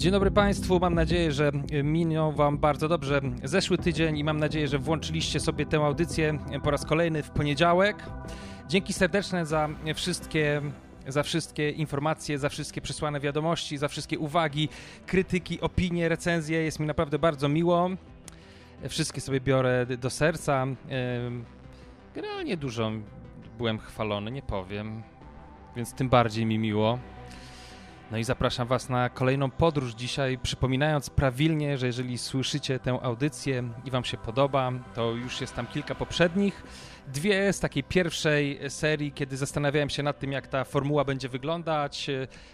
Dzień dobry Państwu, mam nadzieję, że minął Wam bardzo dobrze zeszły tydzień i mam nadzieję, że włączyliście sobie tę audycję po raz kolejny w poniedziałek. Dzięki serdeczne za wszystkie za wszystkie informacje, za wszystkie przesłane wiadomości, za wszystkie uwagi, krytyki, opinie, recenzje. Jest mi naprawdę bardzo miło. Wszystkie sobie biorę do serca. Generalnie dużo byłem chwalony, nie powiem, więc tym bardziej mi miło. No i zapraszam Was na kolejną podróż dzisiaj, przypominając prawilnie, że jeżeli słyszycie tę audycję i Wam się podoba, to już jest tam kilka poprzednich. Dwie z takiej pierwszej serii, kiedy zastanawiałem się nad tym, jak ta formuła będzie wyglądać.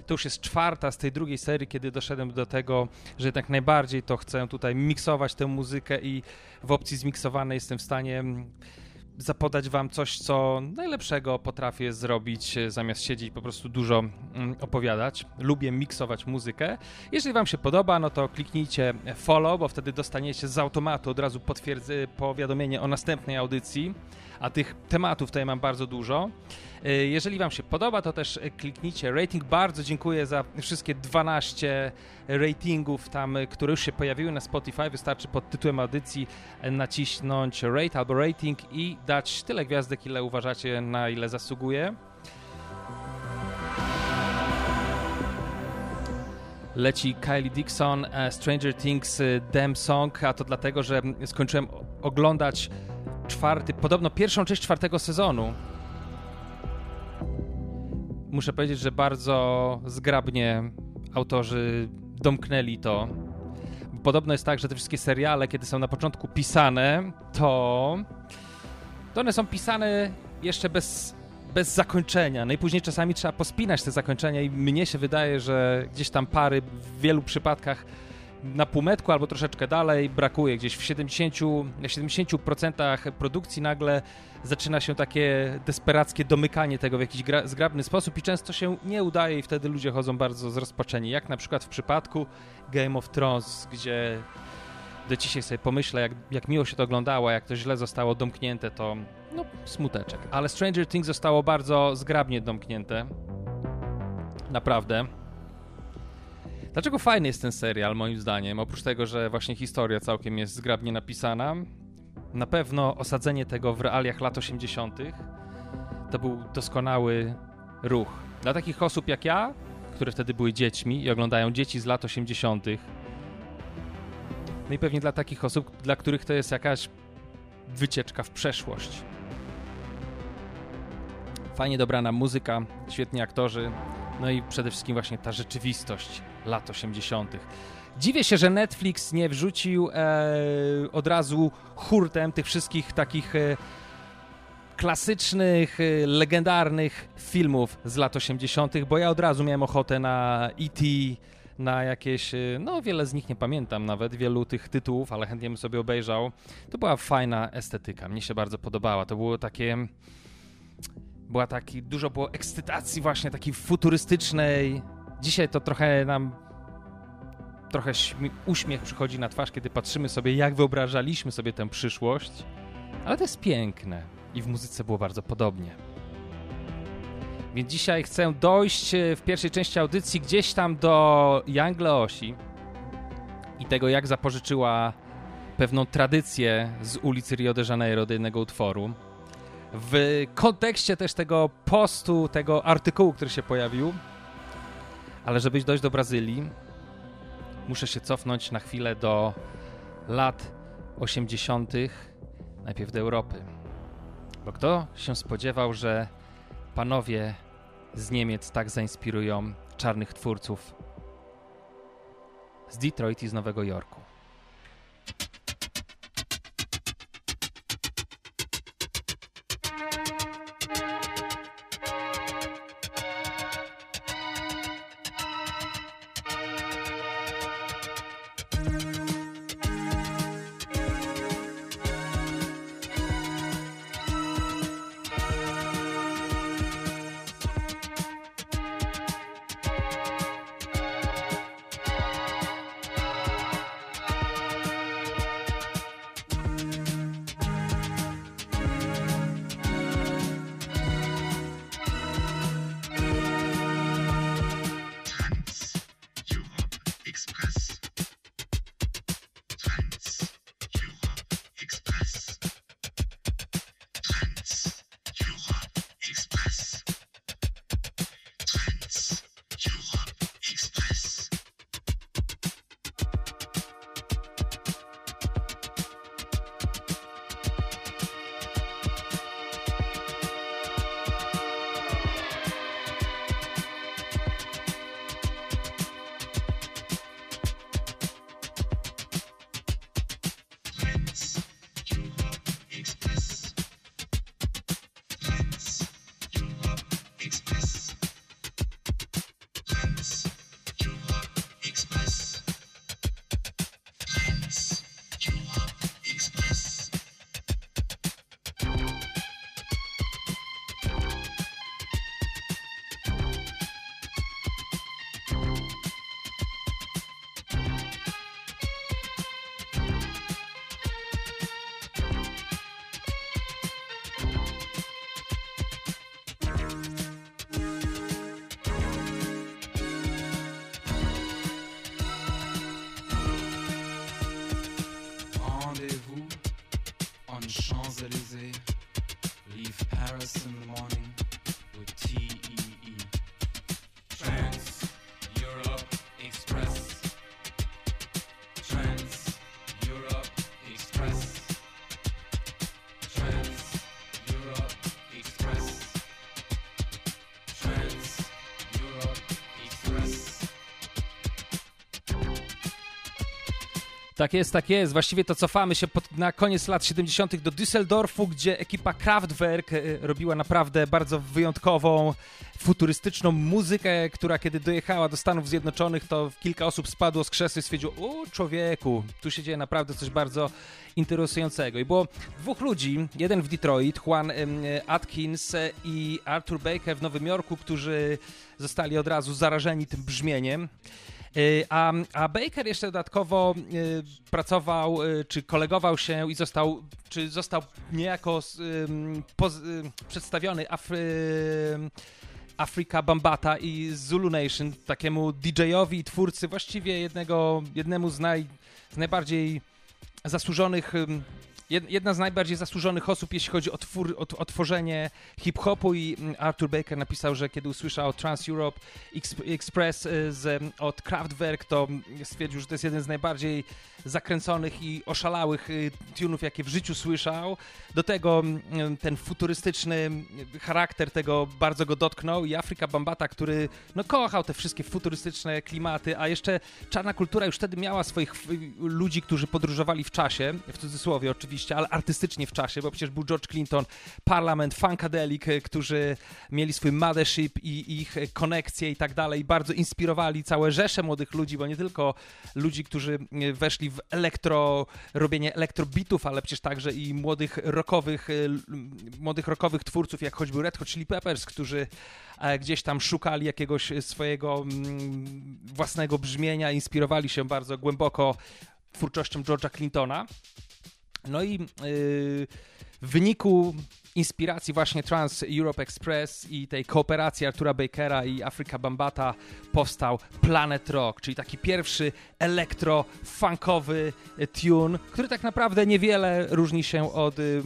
To już jest czwarta z tej drugiej serii, kiedy doszedłem do tego, że tak najbardziej to chcę tutaj miksować tę muzykę i w opcji zmiksowanej jestem w stanie zapodać wam coś, co najlepszego potrafię zrobić, e, zamiast siedzieć po prostu dużo mm, opowiadać. Lubię miksować muzykę. Jeżeli wam się podoba, no to kliknijcie follow, bo wtedy dostaniecie z automatu od razu powiadomienie o następnej audycji, a tych tematów tutaj mam bardzo dużo. E, jeżeli Wam się podoba, to też kliknijcie rating. Bardzo dziękuję za wszystkie 12 ratingów tam, które już się pojawiły na Spotify. Wystarczy pod tytułem audycji nacisnąć rate albo rating i dać tyle gwiazdek, ile uważacie, na ile zasługuje. leci Kylie Dixon, e, Stranger Things Damn Song, a to dlatego, że skończyłem oglądać czwarty, podobno pierwszą część czwartego sezonu muszę powiedzieć, że bardzo zgrabnie autorzy domknęli to. Podobno jest tak, że te wszystkie seriale, kiedy są na początku pisane, to, to one są pisane jeszcze bez, bez zakończenia. Najpóźniej czasami trzeba pospinać te zakończenia i mnie się wydaje, że gdzieś tam pary w wielu przypadkach na półmetku albo troszeczkę dalej brakuje. Gdzieś w 70, na 70% produkcji nagle zaczyna się takie desperackie domykanie tego w jakiś gra, zgrabny sposób i często się nie udaje i wtedy ludzie chodzą bardzo zrozpaczeni. Jak na przykład w przypadku Game of Thrones, gdzie do dzisiaj sobie pomyślę, jak, jak miło się to oglądało, jak to źle zostało domknięte, to no, smuteczek. Ale Stranger Things zostało bardzo zgrabnie domknięte. Naprawdę. Dlaczego fajny jest ten serial, moim zdaniem? Oprócz tego, że właśnie historia całkiem jest zgrabnie napisana, na pewno osadzenie tego w realiach lat 80. to był doskonały ruch. Dla takich osób jak ja, które wtedy były dziećmi i oglądają dzieci z lat 80., no i pewnie dla takich osób, dla których to jest jakaś wycieczka w przeszłość. Fajnie dobrana muzyka, świetni aktorzy, no i przede wszystkim właśnie ta rzeczywistość lat 80. Dziwię się, że Netflix nie wrzucił e, od razu hurtem tych wszystkich takich e, klasycznych, e, legendarnych filmów z lat 80., bo ja od razu miałem ochotę na E.T., na jakieś, e, no wiele z nich nie pamiętam nawet, wielu tych tytułów, ale chętnie bym sobie obejrzał. To była fajna estetyka, mnie się bardzo podobała. To było takie była taki, dużo było ekscytacji właśnie takiej futurystycznej. Dzisiaj to trochę nam trochę uśmiech przychodzi na twarz, kiedy patrzymy sobie, jak wyobrażaliśmy sobie tę przyszłość, ale to jest piękne i w muzyce było bardzo podobnie. Więc dzisiaj chcę dojść e, w pierwszej części audycji gdzieś tam do Young Leosi i tego, jak zapożyczyła pewną tradycję z ulicy Rio de Janeiro do jednego utworu w kontekście też tego postu, tego artykułu, który się pojawił. Ale żeby dojść do Brazylii, muszę się cofnąć na chwilę do lat 80., najpierw do Europy. Bo kto się spodziewał, że panowie z Niemiec tak zainspirują czarnych twórców z Detroit i z Nowego Jorku? Tak jest, tak jest. Właściwie to cofamy się pod, na koniec lat 70. do Düsseldorfu, gdzie ekipa Kraftwerk e, robiła naprawdę bardzo wyjątkową, futurystyczną muzykę, która kiedy dojechała do Stanów Zjednoczonych, to kilka osób spadło z krzesła i stwierdziło, o człowieku, tu się dzieje naprawdę coś bardzo interesującego. I było dwóch ludzi, jeden w Detroit, Juan Atkins i Arthur Baker w Nowym Jorku, którzy zostali od razu zarażeni tym brzmieniem. Y, a, a Baker jeszcze dodatkowo y, pracował, y, czy kolegował się i został, czy został niejako poz, przedstawiony Afry, Bambata i Zulu Nation, takiemu DJ-owi twórcy właściwie jednego, jednemu z, naj, z najbardziej zasłużonych jedna z najbardziej zasłużonych osób, jeśli chodzi o, twór, o, o tworzenie hip-hopu i mm, Arthur Baker napisał, że kiedy usłyszał Trans Europe Express y, z, od Kraftwerk, to stwierdził, że to jest jeden z najbardziej zakręconych i oszalałych y, tunów, jakie w życiu słyszał. Do tego mm, ten futurystyczny charakter tego bardzo go dotknął i Afryka Bambata, który no, kochał te wszystkie futurystyczne klimaty, a jeszcze czarna kultura już wtedy miała swoich ludzi, którzy podróżowali w czasie, w cudzysłowie oczywiście, ale artystycznie w czasie, bo przecież był George Clinton, Parlament, Funkadelic, y, którzy mieli swój mothership i ich konekcje i tak dalej, bardzo inspirowali całe rzesze młodych ludzi, bo nie tylko ludzi, którzy y, weszli w elektro, robienie elektrobitów, ale przecież także i młodych rockowych, młodych rockowych twórców, jak choćby Red Hot Chili Peppers, którzy e, gdzieś tam szukali jakiegoś swojego własnego brzmienia, inspirowali się bardzo głęboko twórczością George'a Clintona. No i yy, w wyniku inspiracji właśnie Trans Europe Express i tej kooperacji Artura Bakera i Afrika Bambata powstał Planet Rock, czyli taki pierwszy elektro-funkowy tune, który tak naprawdę niewiele różni się od y,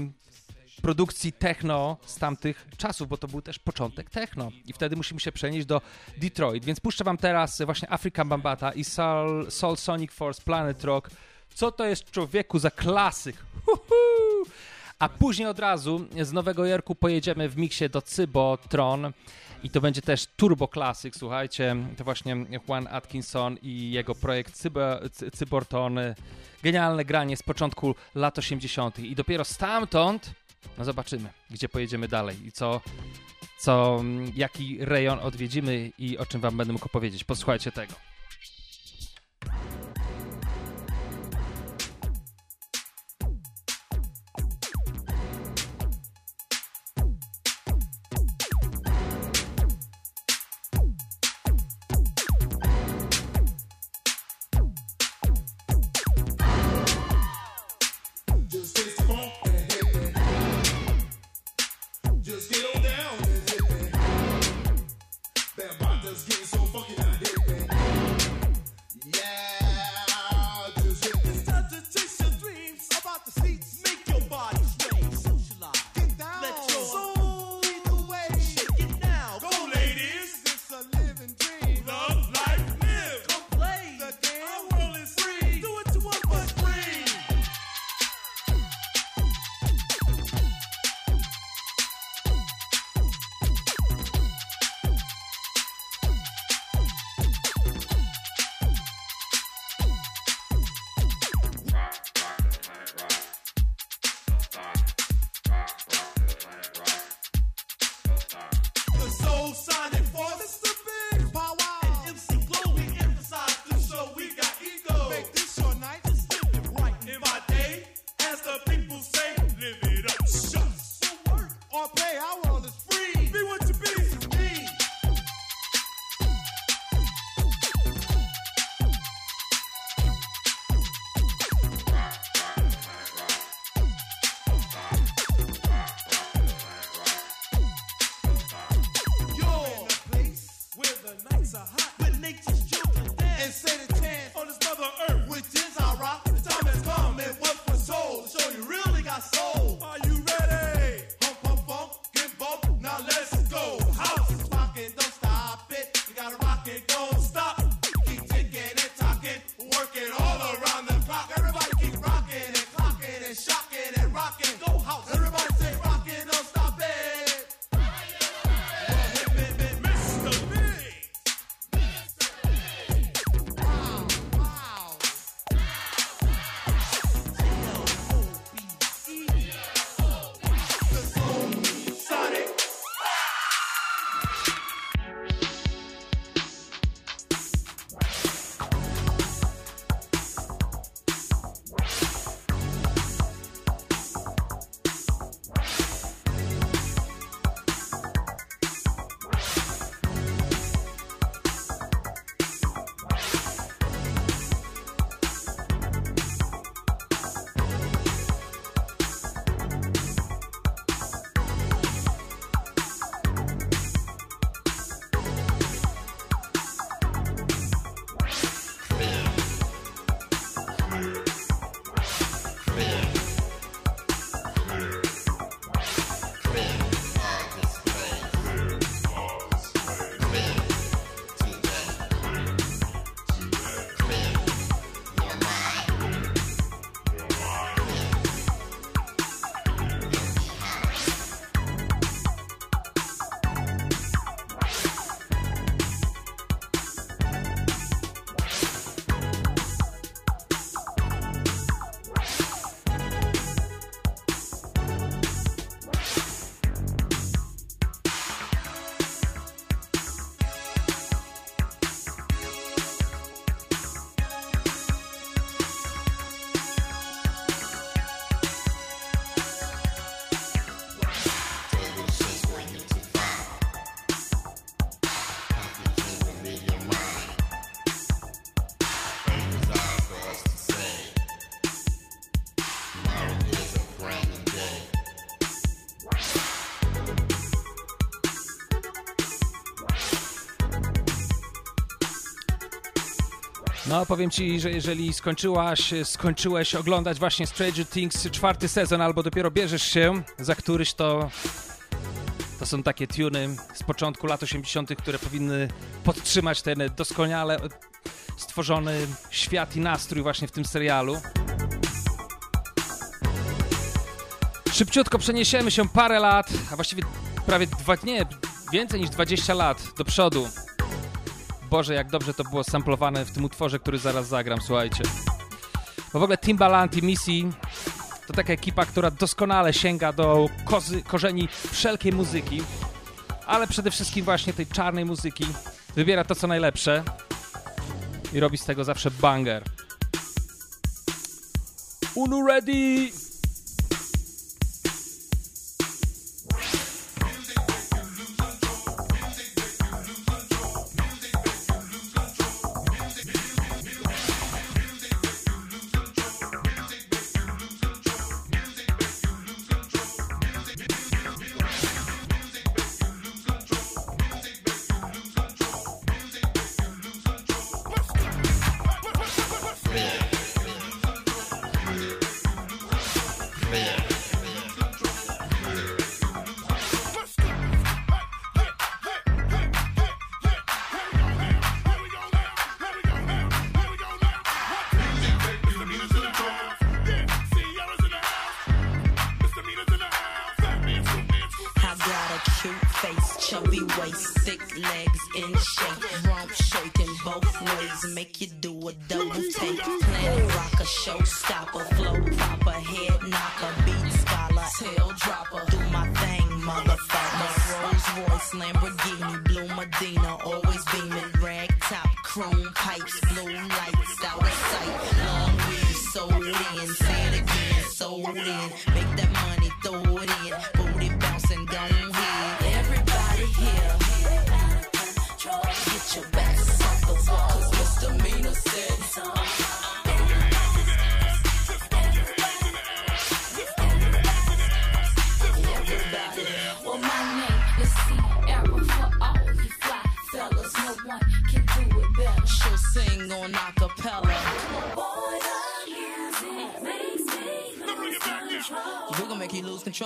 produkcji techno z tamtych czasów, bo to był też początek techno i wtedy musimy się przenieść do Detroit, więc puszczę wam teraz właśnie Afrika Bambata i Soul, Soul Sonic Force Planet Rock. Co to jest człowieku za klasyk? Uhu! A później od razu z Nowego Jorku pojedziemy w miksie do Cybotron i to będzie też Turbo Classic, słuchajcie, to właśnie Juan Atkinson i jego projekt Cyber, Cyborton, genialne granie z początku lat 80. i dopiero stamtąd, no zobaczymy, gdzie pojedziemy dalej i co, co, jaki rejon odwiedzimy i o czym wam będę mógł powiedzieć. Posłuchajcie tego. It's getting so funky. No, powiem ci, że jeżeli skończyłaś, skończyłeś oglądać właśnie Stranger Things czwarty sezon, albo dopiero bierzesz się za któryś, to to są takie tuny z początku lat 80., które powinny podtrzymać ten doskonale stworzony świat i nastrój właśnie w tym serialu. Szybciutko przeniesiemy się parę lat, a właściwie prawie dwa, nie, więcej niż 20 lat do przodu. Boże, jak dobrze to było samplowane w tym utworze, który zaraz zagram, słuchajcie. Bo w ogóle Timbaland i Missy to taka ekipa, która doskonale sięga do kozy, korzeni wszelkiej muzyki, ale przede wszystkim właśnie tej czarnej muzyki. Wybiera to, co najlepsze i robi z tego zawsze banger. Unu ready!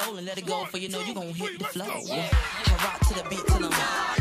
roll and let it go, for you know you gon' hit the floor. Yeah. I rock to the beat till I'm out.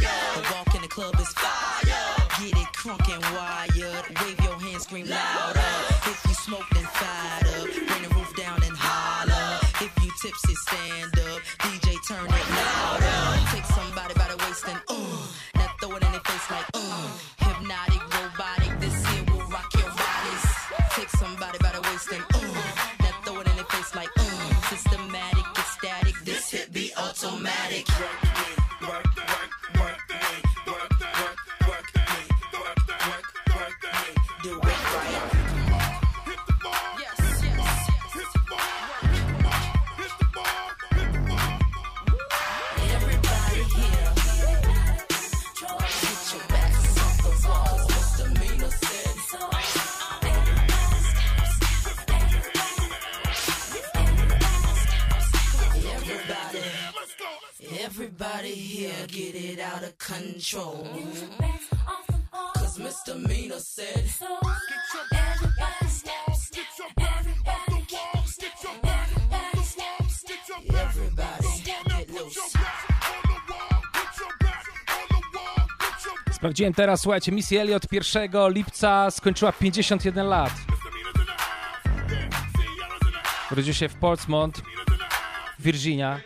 Sprawdziłem teraz, słuchajcie, Missy Elliott 1 lipca skończyła 51 lat. Urodził się w Portsmouth, Virginia.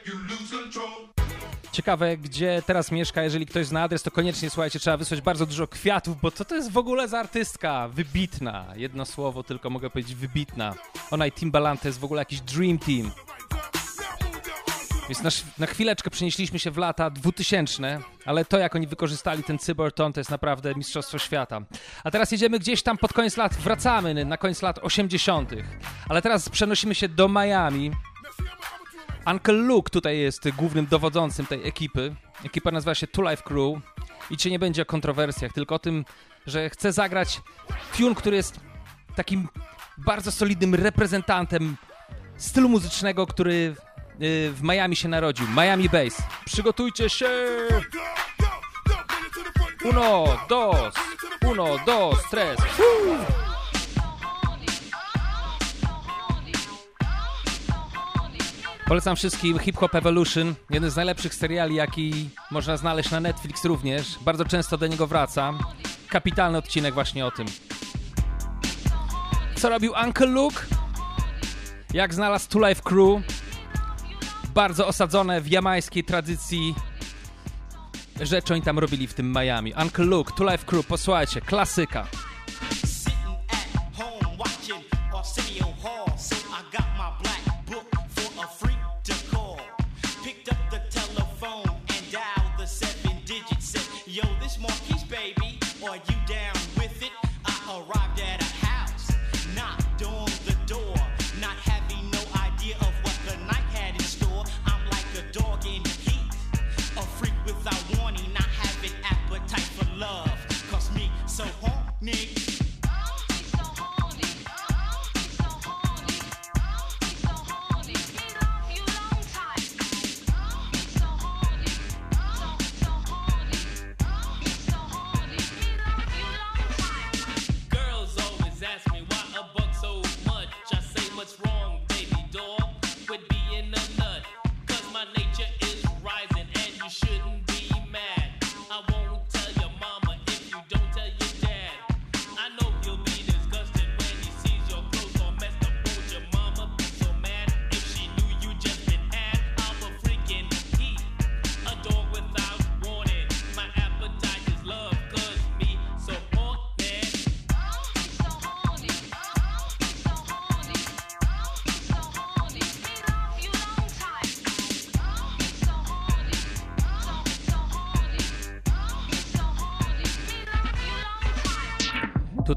Ciekawe, gdzie teraz mieszka. Jeżeli ktoś zna adres, to koniecznie, słuchajcie, trzeba wysłać bardzo dużo kwiatów, bo co to jest w ogóle za artystka? Wybitna. Jedno słowo tylko mogę powiedzieć, wybitna. Ona i Timbaland to jest w ogóle jakiś dream team. Więc na, na, chwileczkę przenieśliśmy się w lata 2000, ale to, jak oni wykorzystali ten cyberton, to jest naprawdę mistrzostwo świata. A teraz jedziemy gdzieś tam pod koniec lat, wracamy na koniec lat 80., ale teraz przenosimy się do Miami. Uncle Luke tutaj jest głównym dowodzącym tej ekipy. Ekipa nazywa się Two Life Crew i cię nie będzie o kontrowersjach, tylko o tym, że chce zagrać tune, który jest takim bardzo solidnym reprezentantem stylu muzycznego, który w Miami się narodził. Miami Bass. Przygotujcie się! Uno, dos, Uno, dos, tres. Polecam wszystkim Hip Hop Evolution, jeden z najlepszych seriali, jaki można znaleźć na Netflix również. Bardzo często do niego wracam. Kapitalny odcinek właśnie o tym. Co robił Uncle Luke? Jak znalazł Two Life Crew? Bardzo osadzone w jamańskiej tradycji rzeczy oni tam robili w tym Miami. Uncle Luke, Two Life Crew, posłuchajcie, klasyka.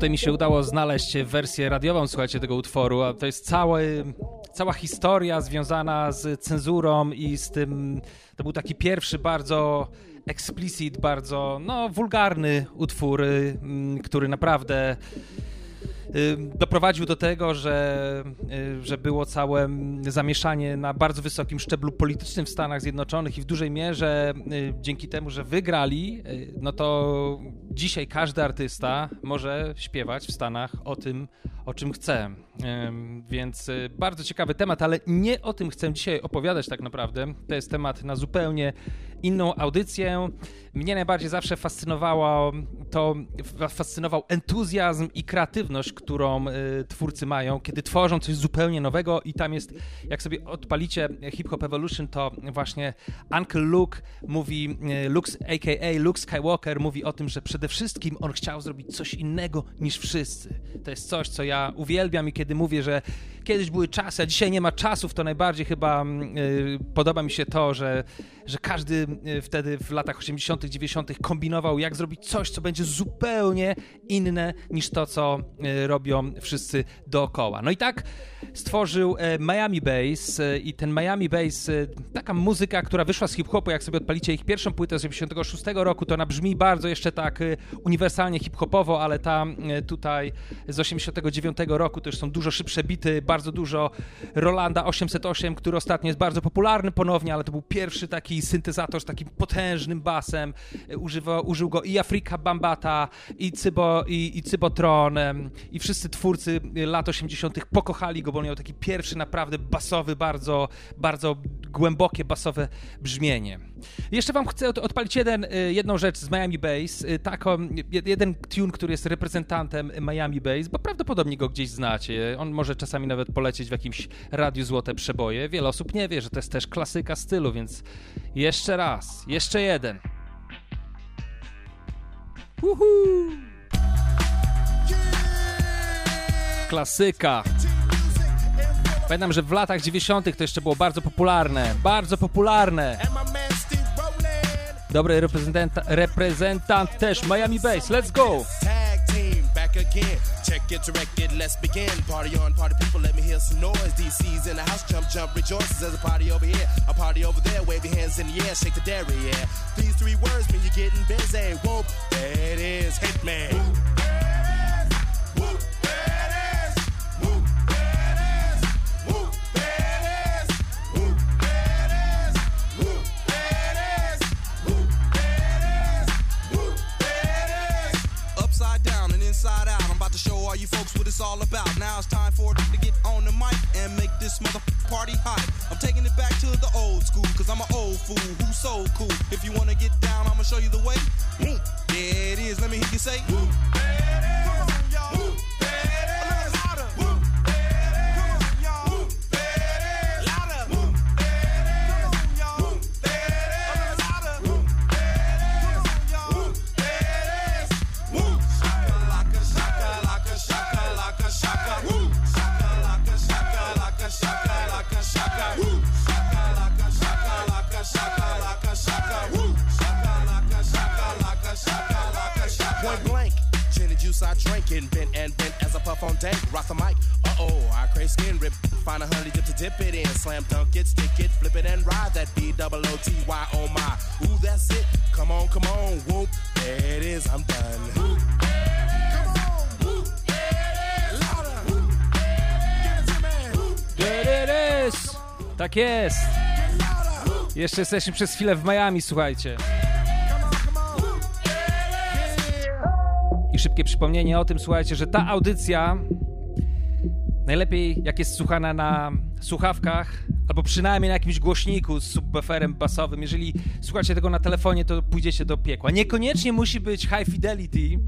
Tutaj mi się udało znaleźć wersję radiową, słuchajcie, tego utworu, a to jest cały, cała historia związana z cenzurą i z tym, to był taki pierwszy bardzo explicit, bardzo, no, wulgarny utwór, mm, który naprawdę doprowadził do tego, że, y, że było całe zamieszanie na bardzo wysokim szczeblu politycznym w Stanach Zjednoczonych i w dużej mierze y, dzięki temu, że wygrali, y, no to dzisiaj każdy artysta może śpiewać w Stanach o tym, o czym chce. Więc bardzo ciekawy temat, ale nie o tym chcę dzisiaj opowiadać tak naprawdę. To jest temat na zupełnie inną audycję. Mnie najbardziej zawsze fascynowało to, fascynował entuzjazm i kreatywność, którą y, twórcy mają, kiedy tworzą coś zupełnie nowego i tam jest, jak sobie odpalicie Hip Hop Evolution, to właśnie Uncle Luke mówi, y, Luke, a.k.a. Luke Skywalker mówi o tym, że przede wszystkim on chciał zrobić coś innego niż wszyscy. To jest coś, co ja uwielbiam i kiedy mówię, że kiedyś były czasy, a dzisiaj nie ma czasów, to najbardziej chyba y, podoba mi się to, że, że każdy y, wtedy w latach 80., 90. kombinował, jak zrobić coś, co będzie zupełnie inne niż to, co y, robią wszyscy dookoła. No i tak stworzył e, Miami Bass e, i ten Miami Bass, e, taka muzyka, która wyszła z hip-hopu, jak sobie odpalicie ich pierwszą płytę z 86 roku, to ona brzmi bardzo jeszcze tak uniwersalnie hip-hopowo, ale ta tutaj z 89 roku to już są dużo szybsze bity, bardzo dużo Rolanda 808, który ostatnio jest bardzo popularny ponownie, ale to był pierwszy taki syntezator z takim potężnym basem. Używa, użył go i Afrika Bambata, i, Cybo, i, i Cybotron, i wszyscy twórcy lat 80. pokochali go, bo on miał taki pierwszy naprawdę basowy, bardzo, bardzo głębokie basowe brzmienie. Jeszcze wam chcę odpalić jeden, y, jedną rzecz z Miami Bass, y, taką, jeden tune, który jest reprezentantem Miami Bass, bo prawdopodobnie go gdzieś znacie. On może czasami nawet polecieć w jakimś radiu Złote Przeboje. Wiele osób nie wie, że to jest też klasyka stylu, więc jeszcze raz, jeszcze jeden. Uhu! Klasyka. Pamiętam, że w latach 90. to jeszcze było bardzo popularne. Bardzo popularne. Dobry reprezentant, reprezentant też Miami Bass. Let's go! Tag team, back again. Check it to record, let's begin. Party on, party people, let me hear some noise. DC's in the house, jump, jump, rejoices. There's a party over here, a party over there. Wave your hands in the air, shake the dairy, yeah. These three words mean you're getting busy. Whoop, it is, Hitman. inside you folks what it's all about. Now it's time for to get on the mic and make this mother party hot. I'm taking it back to the old school, cause I'm an old fool who's so cool. If you wanna get down, I'ma show you the way. There it is, let me hear you say. Woo. Jeszcze jesteśmy przez chwilę w Miami, słuchajcie. szybkie przypomnienie o tym, słuchajcie, że ta audycja najlepiej jak jest słuchana na słuchawkach albo przynajmniej na jakimś głośniku z subwooferem basowym. Jeżeli słuchacie tego na telefonie, to pójdziecie do piekła. Niekoniecznie musi być high fidelity,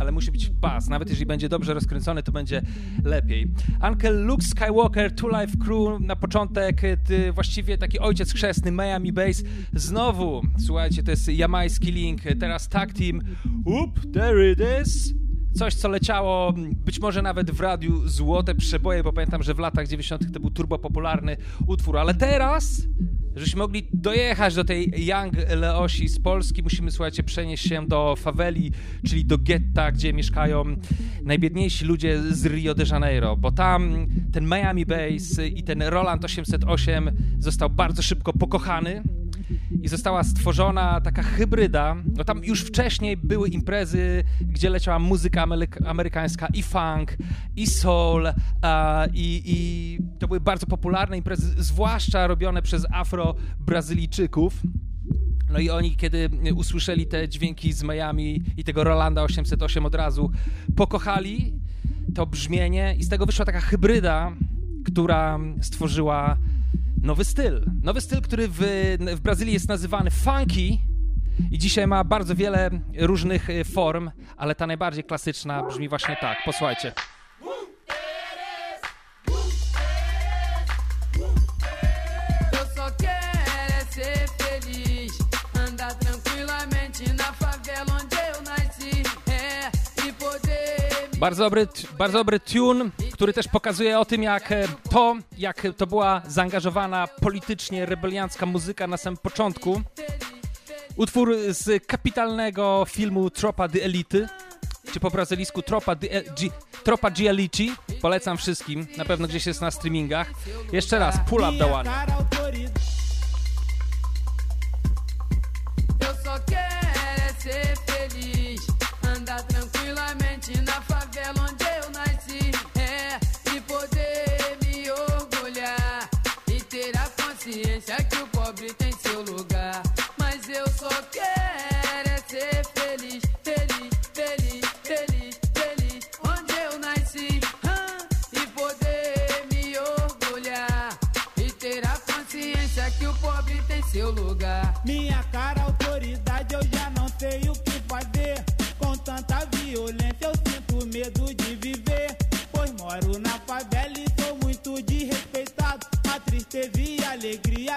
ale musi być bas. Nawet jeżeli będzie dobrze rozkręcony, to będzie lepiej. Uncle Luke Skywalker, Two Life Crew na początek, ty, właściwie taki ojciec chrzestny, Miami Bass. Znowu, słuchajcie, to jest jamański link, teraz tag team. Oop, there it is coś, co leciało być może nawet w radiu Złote Przeboje, bo pamiętam, że w latach 90. to był turbo popularny utwór, ale teraz, żebyśmy mogli dojechać do tej Young Leosi z Polski, musimy, słuchajcie, przenieść się do faweli, czyli do getta, gdzie mieszkają najbiedniejsi ludzie z Rio de Janeiro, bo tam ten Miami Bass i ten Roland 808 został bardzo szybko pokochany i została stworzona taka hybryda. No tam już wcześniej były imprezy, gdzie leciała muzyka amerykańska i funk, i soul, i, i to były bardzo popularne imprezy, zwłaszcza robione przez afro-brazylijczyków. No i oni, kiedy usłyszeli te dźwięki z Miami i tego Rolanda 808 od razu pokochali to brzmienie i z tego wyszła taka hybryda, która stworzyła nowy styl. Nowy styl, który w, w Brazylii jest nazywany funky i dzisiaj ma bardzo wiele różnych y, form, ale ta najbardziej klasyczna brzmi właśnie tak. Posłuchajcie. Bardzo dobry, bardzo dobry tune, który też pokazuje o tym, jak e, to, jak to była zaangażowana politycznie rebeliancka muzyka na samym początku. Utwór z kapitalnego filmu Tropa di Elity, czy po brazylijsku Tropa di, e, G, Tropa Gialici. Polecam wszystkim, na pewno gdzieś jest na streamingach. Jeszcze raz, pull up the one. seu alegria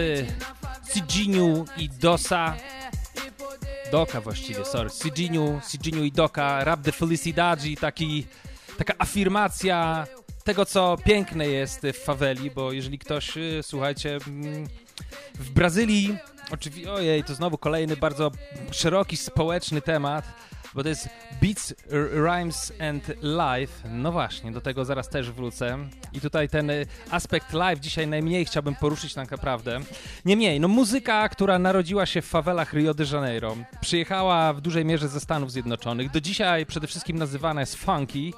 jest. i Dosa. Doka właściwie, sorry. Sidzinho, Sidzinho i Doka. Rap de Felicidade, taki, taka afirmacja tego, co piękne jest w faweli, bo jeżeli ktoś, y, słuchajcie, mm, w Brazylii, oczywiście, ojej, to znowu kolejny bardzo szeroki społeczny temat, bo to jest Beats, Rhymes and Live. No właśnie, do tego zaraz też wrócę. I tutaj ten y, aspekt live dzisiaj najmniej chciałbym poruszyć tak naprawdę. Niemniej, no muzyka, która narodziła się w fawelach Rio de Janeiro, przyjechała w dużej mierze ze Stanów Zjednoczonych, do dzisiaj przede wszystkim nazywana jest funky.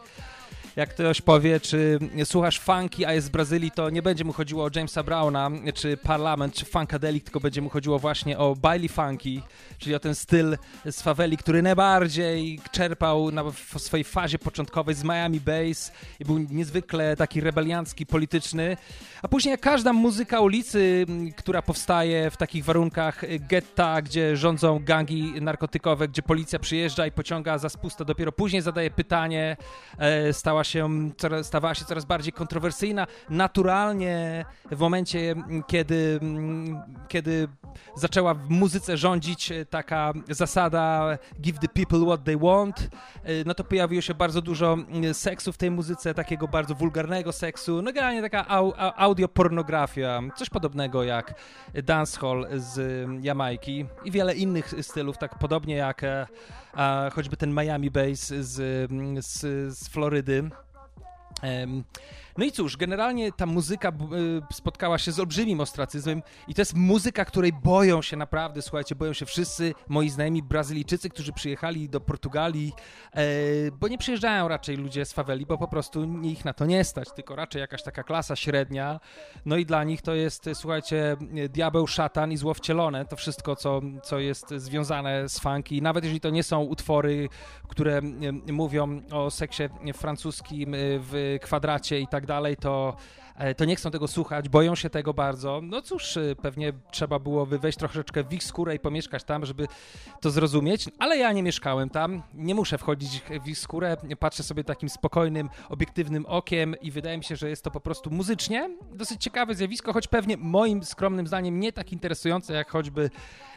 Jak ktoś powie, czy słuchasz funky, a jest z Brazylii, to nie będzie mu chodziło o Jamesa Browna, czy Parlament, czy Funkadelic, tylko będzie mu chodziło właśnie o baile funky, czyli o ten styl z faweli, który najbardziej czerpał na, w swojej fazie początkowej z Miami Bass i był niezwykle taki rebeliancki, polityczny. A później jak każda muzyka ulicy, która powstaje w takich warunkach getta, gdzie rządzą gangi narkotykowe, gdzie policja przyjeżdża i pociąga za spustę, dopiero później zadaje pytanie, e, stała się, stawała się coraz bardziej kontrowersyjna. Naturalnie w momencie, kiedy, kiedy zaczęła w muzyce rządzić e, taka zasada give the people what they want, e, no to pojawiło się bardzo dużo m, seksu w tej muzyce, takiego bardzo wulgarnego seksu, no generalnie taka au, au, audiopornografia, coś podobnego jak dancehall z Jamajki i wiele innych stylów, tak podobnie jak e, a, choćby ten Miami Bass z, mm, z, z Florydy. Em, No i cóż, generalnie ta muzyka y, spotkała się z olbrzymim ostracyzmem i to jest muzyka, której boją się naprawdę, słuchajcie, boją się wszyscy moi znajomi Brazylijczycy, którzy przyjechali do Portugalii, e, bo nie przyjeżdżają raczej ludzie z faweli, bo po prostu ich na to nie stać, tylko raczej jakaś taka klasa średnia, no i dla nich to jest, słuchajcie, diabeł, szatan i zło wcielone, to wszystko, co, co jest związane z funky, nawet jeżeli to nie są utwory, które mówią o seksie francuskim e, w kwadracie i tak dalej, to, to nie chcą tego słuchać, boją się tego bardzo. No cóż, e, pewnie trzeba było wejść troszeczkę w ich skórę i pomieszkać tam, żeby to zrozumieć, ale ja nie mieszkałem tam, nie muszę wchodzić w ich skórę, patrzę sobie takim spokojnym, obiektywnym okiem i wydaje mi się, że jest to po prostu muzycznie dosyć ciekawe zjawisko, choć pewnie moim skromnym zdaniem nie tak interesujące jak choćby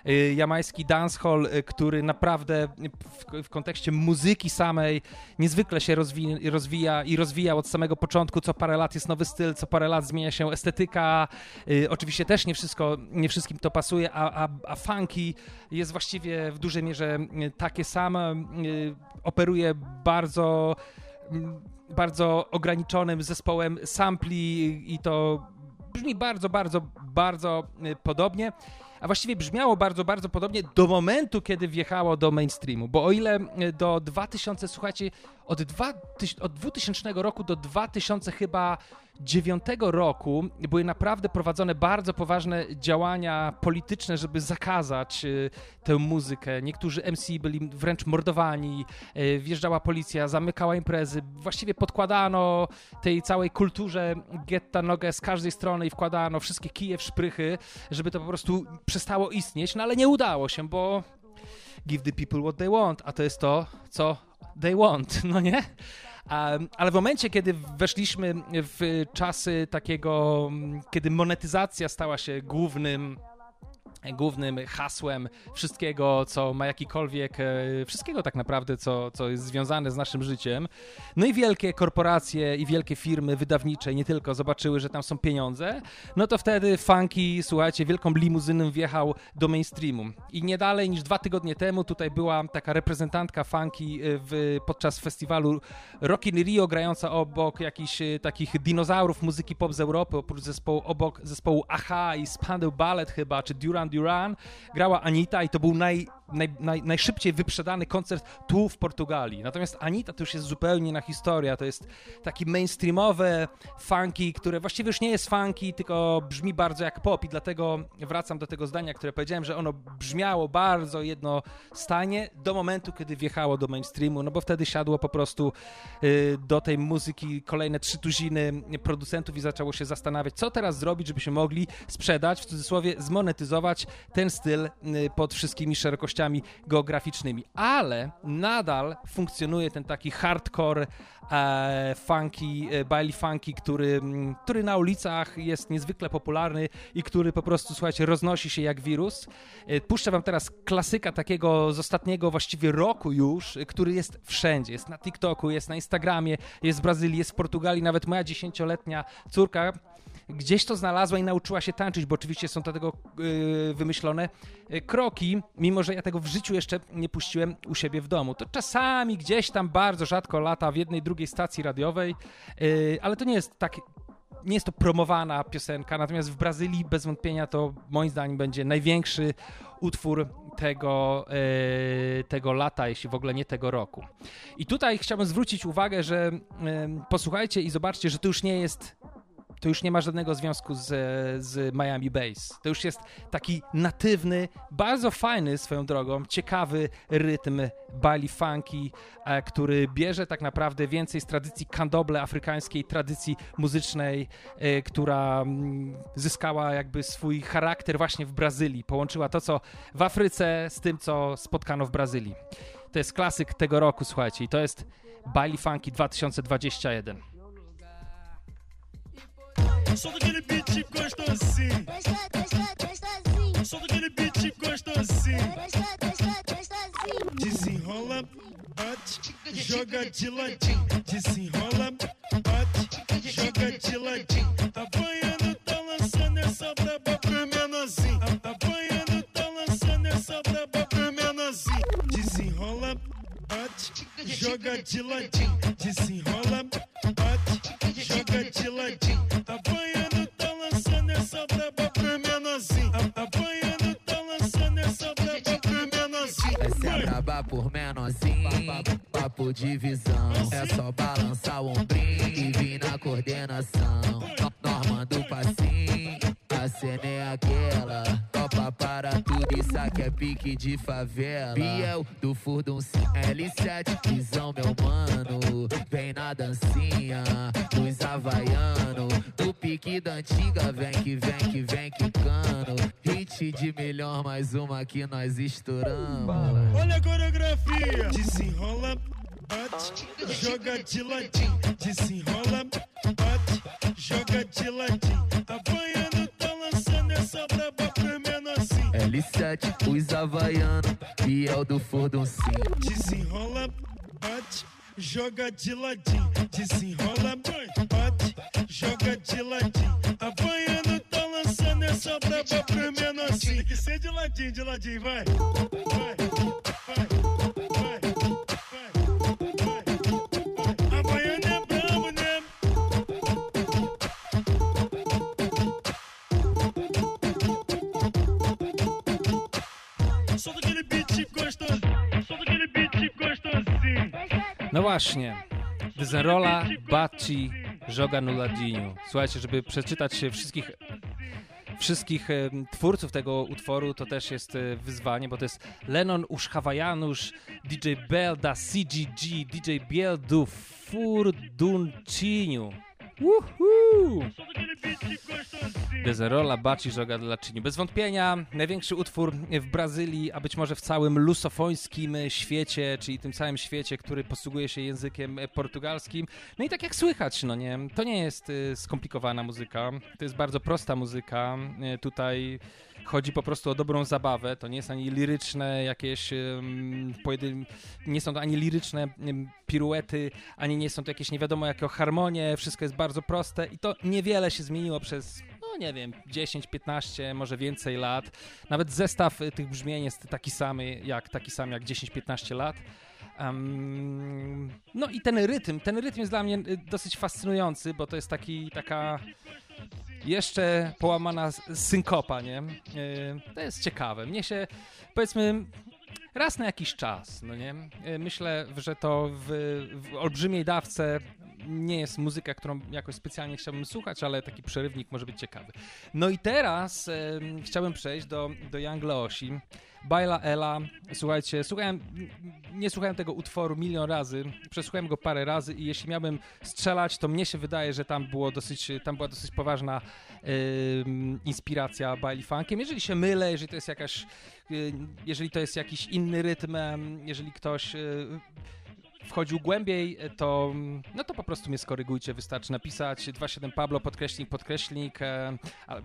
y, jamański dancehall, y, który naprawdę w, w kontekście muzyki samej niezwykle się rozwi rozwija i rozwijał od samego początku. Co parę lat jest nowy styl, co parę lat zmienia się estetyka. Y, oczywiście też nie wszystko, nie wszystkim to pasuje, a, a, a funky jest właściwie w dużej mierze y, takie same. Y, operuje bardzo mm, bardzo ograniczonym zespołem sampli i to brzmi bardzo, bardzo, bardzo podobnie. A właściwie brzmiało bardzo, bardzo podobnie do momentu, kiedy wjechało do mainstreamu. Bo o ile do 2000, słuchajcie, od, 2000, od 2000 roku do 2000 chyba 2009 roku były naprawdę prowadzone bardzo poważne działania polityczne, żeby zakazać y, tę muzykę. Niektórzy MC byli wręcz mordowani, y, wjeżdżała policja, zamykała imprezy. Właściwie podkładano tej całej kulturze getta nogę z każdej strony i wkładano wszystkie kije w szprychy, żeby to po prostu przestało istnieć, no ale nie udało się, bo give the people what they want, a to jest to, co they want, no nie? Ale w momencie, kiedy weszliśmy w czasy takiego, mm, kiedy monetyzacja stała się głównym głównym hasłem wszystkiego, co ma jakikolwiek, e, wszystkiego tak naprawdę, co, co jest związane z naszym życiem. No i wielkie korporacje i wielkie firmy wydawnicze nie tylko zobaczyły, że tam są pieniądze, no to wtedy Funky, słuchajcie, wielką limuzyną wjechał do mainstreamu. I nie dalej niż dwa tygodnie temu tutaj była taka reprezentantka Funky e, w, podczas festiwalu Rock in Rio, grająca obok jakichś e, takich dinozaurów muzyki pop z Europy, oprócz zespołu, obok zespołu Aha i Spandau Ballet chyba, czy Duran Duran, grała Anita i to był naj, naj, naj, najszybciej wyprzedany koncert tu w Portugalii. Natomiast Anita to już jest zupełnie inna historia, to jest taki mainstreamowe funky, które właściwie już nie jest funky, tylko brzmi bardzo jak pop i dlatego wracam do tego zdania, które powiedziałem, że ono brzmiało bardzo jednostajnie do momentu, kiedy wjechało do mainstreamu, no bo wtedy siadło po prostu y, do tej muzyki kolejne trzy tuziny producentów i zaczęło się zastanawiać, co teraz zrobić, żebyśmy mogli sprzedać, w cudzysłowie zmonetyzować ten styl y, pod wszystkimi szerokościami geograficznymi. Ale nadal funkcjonuje ten taki hardcore e, funky, e, baile funky, który, który na ulicach jest niezwykle popularny i który po prostu, słuchajcie, roznosi się jak wirus. E, puszczę wam teraz klasyka takiego z ostatniego właściwie roku już, który jest wszędzie. Jest na TikToku, jest na Instagramie, jest w Brazylii, jest w Portugalii. Nawet moja dziesięcioletnia córka gdzieś to znalazła i nauczyła się tańczyć, bo oczywiście są to tego yy, wymyślone yy, kroki, mimo że ja tego w życiu jeszcze nie puściłem u siebie w domu. To czasami gdzieś tam bardzo rzadko lata w jednej, drugiej stacji radiowej, yy, ale to nie jest tak nie jest to promowana piosenka, natomiast w Brazylii bez wątpienia to moim zdaniem będzie największy utwór tego, e, tego lata, jeśli w ogóle nie tego roku. I tutaj chciałbym zwrócić uwagę, że e, posłuchajcie i zobaczcie, że to już nie jest to już nie ma żadnego związku z, z Miami Bass. To już jest taki natywny, bardzo fajny swoją drogą, ciekawy rytm bali funky, e, który bierze tak naprawdę więcej z tradycji kandoble afrykańskiej, tradycji muzycznej, e, która mm, zyskała jakby swój charakter właśnie w Brazylii. Połączyła to, co w Afryce z tym, co spotkano w Brazylii. To jest klasyk tego roku, słuchajcie, i to jest Baile Funky 2021. Beat beat. Desenrola, bate, joga de ladinho. Desenrola, bate, joga de ladinho. Tá banhando, tá lançando essa braba pro menorzinho. Tá banhando, tá lançando essa braba pro menorzinho. Desenrola, bate, joga de ladinho. Desenrola, bate, joga de ladinho. Menorzinho. Essa é a braba por menorzinho, papo de visão. É só balançar o ombrinho e vir na coordenação. Norma do passinho, a cena é aquela. Topa para tudo, isso aqui é pique de favela. Biel do Furdun L7, visão meu mano. Vem na dancinha, dos havaiano. Do pique da antiga, vem que vem que vem quicando. Hit de melhor, mais uma que nós estouramos. Olha a coreografia. Desenrola, bate, joga de ladinho. Desenrola, bate, joga de ladinho. Tá lançando essa braba pro menorzinho. L7, os havaiano, Biel do Furdun Desenrola, bate, joga de ladinho. Desenrola, bate, joga de ladinho. Banhando, tá lançando essa braba pro menorzinho. Tem que ser de ladinho, de ladinho. Vai, vai, No właśnie. Dezerola, Bacci, Joga Nuladinho. Słuchajcie, żeby przeczytać się wszystkich wszystkich e, twórców tego utworu to też jest e, wyzwanie, bo to jest Lennon Usz Hawaianusz, DJ Bell da CGG, DJ Biel do Furduncinho. Woohoo! Dezerola, Baci, Żoga dla Czyni. Bez wątpienia największy utwór w Brazylii, a być może w całym lusofońskim świecie, czyli tym całym świecie, który posługuje się językiem portugalskim. No i tak jak słychać, no nie, to nie jest y, skomplikowana muzyka, to jest bardzo prosta muzyka. Y, tutaj chodzi po prostu o dobrą zabawę. To nie jest ani liryczne jakieś um, pojedyn... nie są to ani liryczne um, piruety, ani nie są to jakieś nie wiadomo jakie harmonie. Wszystko jest bardzo proste i to niewiele się zmieniło przez no nie wiem, 10, 15, może więcej lat. Nawet zestaw y, tych brzmień jest taki sam jak, taki sam jak 10-15 lat. Um, no i ten rytm, ten rytm jest dla mnie y, dosyć fascynujący, bo to jest taki, taka jeszcze połamana synkopa, nie? Yy, to jest ciekawe. Mnie się, powiedzmy, raz na jakiś czas, no nie? Yy, myślę, że to w, w olbrzymiej dawce nie jest muzyka, którą jakoś specjalnie chciałbym słuchać, ale taki przerywnik może być ciekawy. No i teraz yy, chciałbym przejść do, do Young Leosi. Baila Ela, słuchajcie, słuchałem, nie słuchałem tego utworu milion razy, przesłuchałem go parę razy i jeśli miałbym strzelać, to mnie się wydaje, że tam, było dosyć, tam była dosyć poważna yy, inspiracja Bailey Funkiem. Jeżeli się mylę, jeżeli to jest jakaś, yy, jeżeli to jest jakiś inny rytm, jeżeli ktoś... Wchodził głębiej, to, no to po prostu mnie skorygujcie. Wystarczy napisać 27 Pablo podkreślnik podkreślnik e,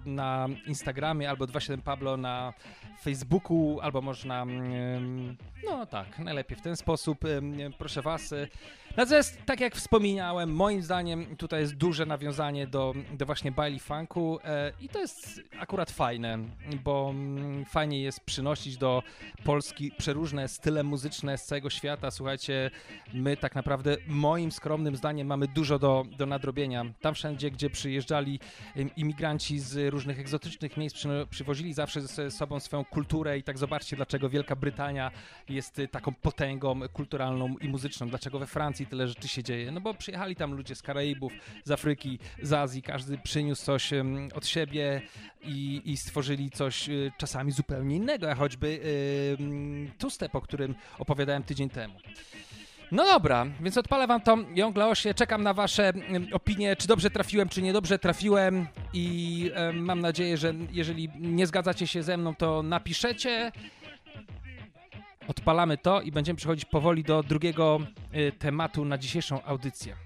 na Instagramie albo 27 Pablo na Facebooku, albo można, mm, no tak, najlepiej w ten sposób. Proszę Was, e, Natomiast, tak jak wspomniałem, moim zdaniem tutaj jest duże nawiązanie do, do właśnie Bailey Funku e, i to jest akurat fajne, bo mm, fajnie jest przynosić do Polski przeróżne style muzyczne z całego świata. Słuchajcie, my tak naprawdę, moim skromnym zdaniem, mamy dużo do, do nadrobienia. Tam wszędzie, gdzie przyjeżdżali imigranci z różnych egzotycznych miejsc, przy, przywozili zawsze ze sobą swoją kulturę i tak zobaczcie, dlaczego Wielka Brytania jest taką potęgą kulturalną i muzyczną, dlaczego we Francji tyle rzeczy się dzieje. No bo przyjechali tam ludzie z Karaibów, z Afryki, z Azji, każdy przyniósł coś od siebie i, i stworzyli coś y, czasami zupełnie innego, jak choćby yy, two-step, o którym opowiadałem tydzień temu. No dobra, więc odpalę wam to Young Laosie, czekam na wasze opinie, czy dobrze trafiłem, czy niedobrze trafiłem i mam nadzieję, że jeżeli nie zgadzacie się ze mną, to napiszecie. Odpalamy to i będziemy przechodzić powoli do drugiego y, tematu na dzisiejszą audycję.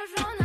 Nie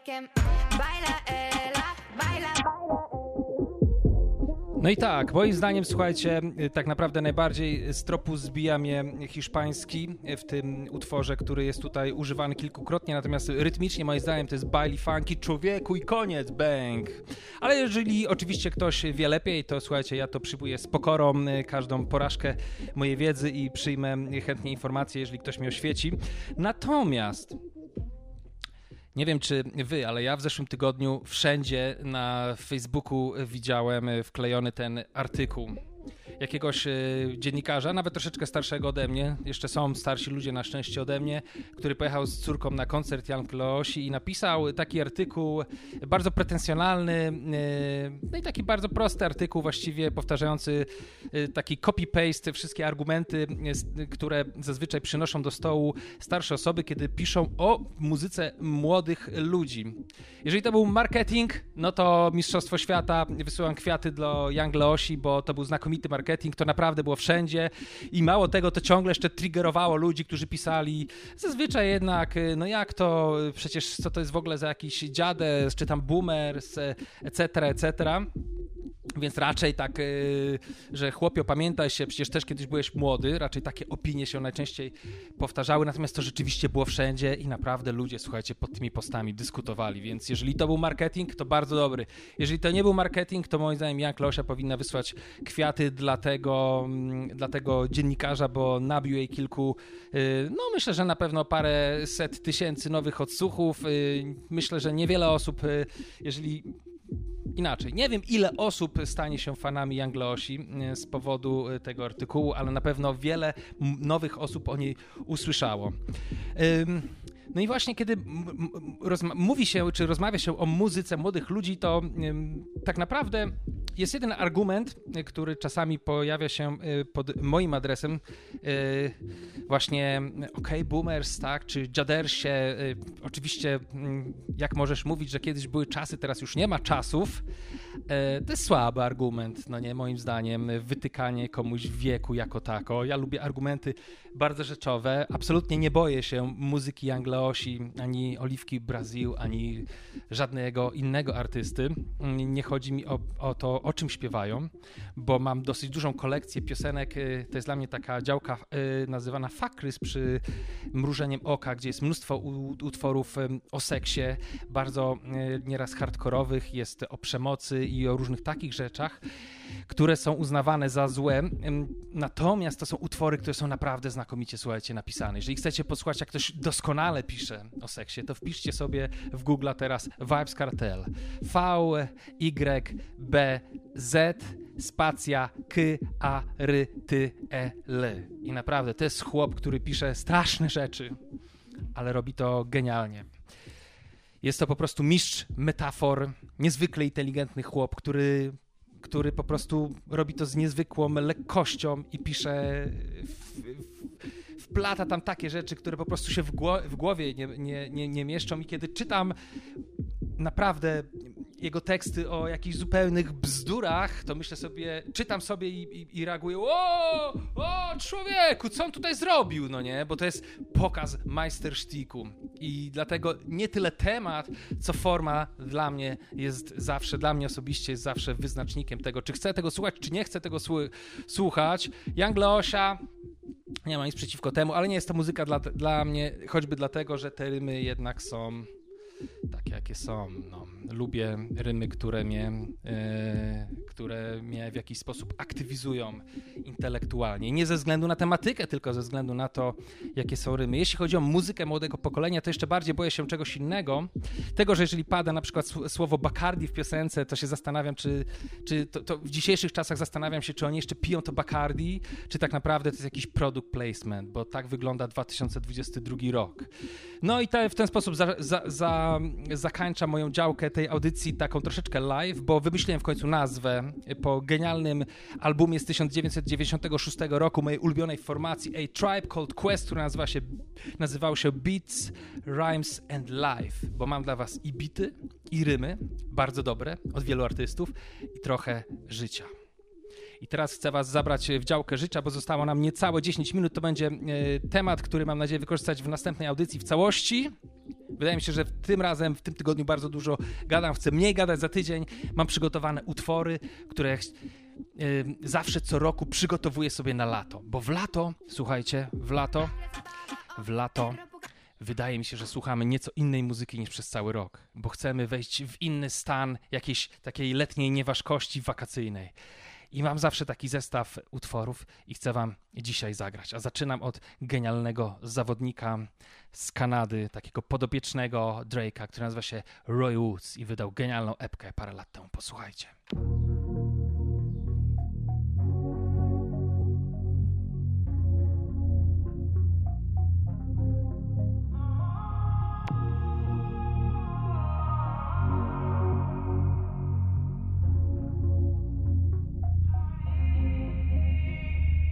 wieczorkiem. Baila Ela, baila, baila. No i tak, moim zdaniem, słuchajcie, tak naprawdę najbardziej z tropu zbija mnie hiszpański w tym utworze, który jest tutaj używany kilkukrotnie, natomiast rytmicznie moim zdaniem to jest baili funky, człowieku i koniec, bang. Ale jeżeli oczywiście ktoś wie lepiej, to słuchajcie, ja to przyjmuję z pokorą każdą porażkę mojej wiedzy i przyjmę chętnie informacje, jeżeli ktoś mnie oświeci. Natomiast nie wiem, czy wy, ale ja w zeszłym tygodniu wszędzie na Facebooku widziałem wklejony ten artykuł jakiegoś e, dziennikarza, nawet troszeczkę starszego ode mnie, jeszcze są starsi ludzie na szczęście ode mnie, który pojechał z córką na koncert Jan Kleosi i napisał taki artykuł bardzo pretensjonalny, e, no i taki bardzo prosty artykuł, właściwie powtarzający e, taki copy-paste wszystkie argumenty, które zazwyczaj przynoszą do stołu starsze osoby, kiedy piszą o muzyce młodych ludzi. Jeżeli to był marketing, no to Mistrzostwo Świata, wysyłam kwiaty do Young Leosi, bo to był znakomity marketing, to naprawdę było wszędzie i mało tego, to ciągle jeszcze triggerowało ludzi, którzy pisali zazwyczaj jednak, no jak to, przecież co to jest w ogóle za jakiś dziadek, czy tam boomers, etc., etc., więc raczej tak, yy, że chłopio, pamiętaj się, przecież też kiedyś byłeś młody, raczej takie opinie się najczęściej powtarzały, natomiast to rzeczywiście było wszędzie i naprawdę ludzie, słuchajcie, pod tymi postami dyskutowali, więc jeżeli to był marketing, to bardzo dobry. Jeżeli to nie był marketing, to moim zdaniem Jan Klosia powinna wysłać kwiaty dla tego, mm, dla tego dziennikarza, bo nabił jej kilku, yy, no myślę, że na pewno parę set tysięcy nowych odsłuchów. Yy, myślę, że niewiele osób, yy, jeżeli inaczej. Nie wiem, ile osób stanie się fanami Jangleosi z powodu tego artykułu, ale na pewno wiele nowych osób o niej usłyszało. No i właśnie kiedy mówi się, czy rozmawia się o muzyce młodych ludzi, to tak naprawdę jest jeden argument, który czasami pojawia się y, pod moim adresem, y, właśnie ok, boomers, tak, czy dziadersie, y, oczywiście jak możesz mówić, że kiedyś były czasy, teraz już nie ma czasów, to jest słaby argument, no nie, moim zdaniem, wytykanie komuś wieku jako tako. Ja lubię argumenty bardzo rzeczowe, absolutnie nie boję się muzyki Angleosi, ani Oliwki Brazil, ani żadnego innego artysty. Nie chodzi mi o, o to, o czym śpiewają, bo mam dosyć dużą kolekcję piosenek. Y, to jest dla mnie taka działka y, nazywana Fakrys przy mrużeniem oka, gdzie jest mnóstwo utworów y, o seksie, bardzo nieraz hardkorowych, jest o przemocy i o różnych takich rzeczach które są uznawane za złe. Natomiast to są utwory, które są naprawdę znakomicie, słuchajcie, napisane. Jeżeli chcecie posłuchać, jak ktoś doskonale pisze o seksie, to wpiszcie sobie w Google teraz Vibes Cartel. V, Y, B, Z, spacja, K, A, R, T, E, L. I naprawdę, to jest chłop, który pisze straszne rzeczy, ale robi to genialnie. Jest to po prostu mistrz metafor, niezwykle inteligentny chłop, który który po prostu robi to z niezwykłą lekkością i pisze, w, w, tam takie rzeczy, które po prostu się w głowie nie, nie, nie, nie mieszczą. I kiedy czytam naprawdę jego teksty o jakichś zupełnych bzdurach, to myślę sobie, czytam sobie i, i, i reaguję, o, o człowieku, co on tutaj zrobił, no nie? Bo to jest pokaz majstersztiku i dlatego nie tyle temat, co forma dla mnie jest zawsze, dla mnie osobiście jest zawsze wyznacznikiem tego, czy chcę tego słuchać, czy nie chcę tego słuchać. Young Leosia, nie ma nic przeciwko temu, ale nie jest to muzyka dla, dla mnie, choćby dlatego, że te rymy jednak są takie, jakie są. No, lubię rymy, które mnie, e, które mnie w jakiś sposób aktywizują intelektualnie. Nie ze względu na tematykę, tylko ze względu na to, jakie są rymy. Jeśli chodzi o muzykę młodego pokolenia, to jeszcze bardziej boję się czegoś innego. Tego, że jeżeli pada na przykład słowo Bacardi w piosence, to się zastanawiam, czy, czy to, to w dzisiejszych czasach zastanawiam się, czy oni jeszcze piją to Bacardi, czy tak naprawdę to jest jakiś product placement, bo tak wygląda 2022 rok. No i te, w ten sposób za, za, za za, moją działkę tej audycji taką troszeczkę live, bo wymyśliłem w końcu nazwę po genialnym albumie z 1996 roku mojej ulubionej formacji A Tribe Called Quest, który nazywa się, nazywał się Beats, Rhymes and Life, bo mam dla was i bity, i rymy, bardzo dobre, od wielu artystów i trochę życia. I teraz chcę Was zabrać w działkę życia, bo zostało nam niecałe 10 minut. To będzie e, temat, który mam nadzieję wykorzystać w następnej audycji w całości. Wydaje mi się, że tym razem, w tym tygodniu bardzo dużo gadam. Chcę mniej gadać za tydzień. Mam przygotowane utwory, które e, zawsze co roku przygotowuję sobie na lato. Bo w lato, słuchajcie, w lato, w lato wydaje mi się, że słuchamy nieco innej muzyki niż przez cały rok, bo chcemy wejść w inny stan jakiejś takiej letniej nieważkości wakacyjnej. I mam zawsze taki zestaw utworów i chcę wam dzisiaj zagrać. A zaczynam od genialnego zawodnika z Kanady, takiego podopiecznego Drake'a, który nazywa się Roy Woods i wydał genialną epkę parę lat temu. Posłuchajcie.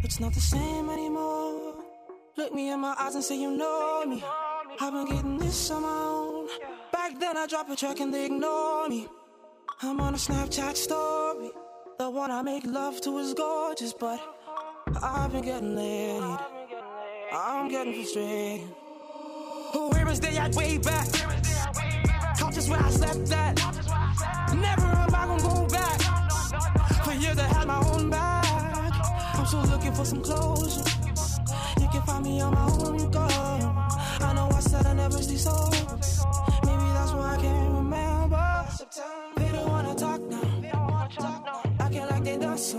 It's not the same anymore. Look me in my eyes and say you know me. I've been getting this on my own. Back then I drop a track and they ignore me. I'm on a Snapchat story. The one I make love to is gorgeous, but I've been getting laid. I'm getting frustrated. Where was they at way back? Couch where I slept at. Never am I gonna go back. For years I had my own bag. Still looking for some closure. You can find me on my own go. I know I said I never stay sober. Maybe that's why I can't remember. They don't wanna talk now. Acting like they done so.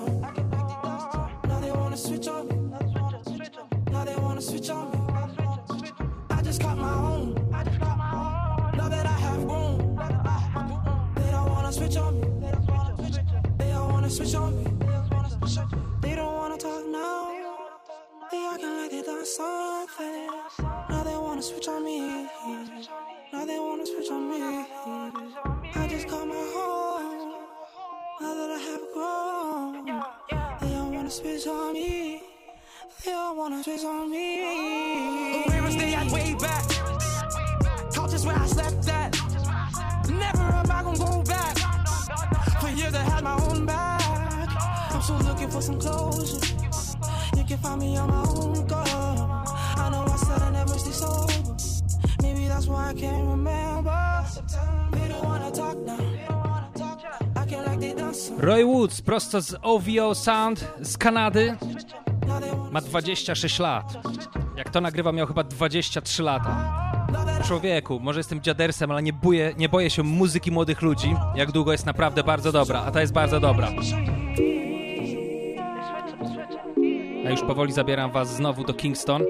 Now they wanna switch on me. Now they wanna switch on me. I just got my own. Now that I have grown. They don't wanna switch on me. They don't wanna switch on me. Talk now. They acting like they done something. Now they wanna switch on me. Now they wanna switch on me. I just got my home. Now that I have grown. They don't wanna switch on me. They don't wanna switch on me. Where was they at way back? Couches where I slept at. Never am I gonna go back. For years I had my own bag. For some closure. You can find me on my own go. I know I said I never stay sober. Maybe that's why I can't remember. They don't wanna talk now. Acting like they. Roy Woods, prosto z OVO Sound z Kanady. Ma 26 lat. Jak to nagrywa, miał chyba 23 lata. Człowieku, może jestem dziadersem, ale nie boję, nie boję się muzyki młodych ludzi, jak długo jest naprawdę bardzo dobra, a ta jest bardzo dobra. A już powoli zabieram was znowu do Kingston.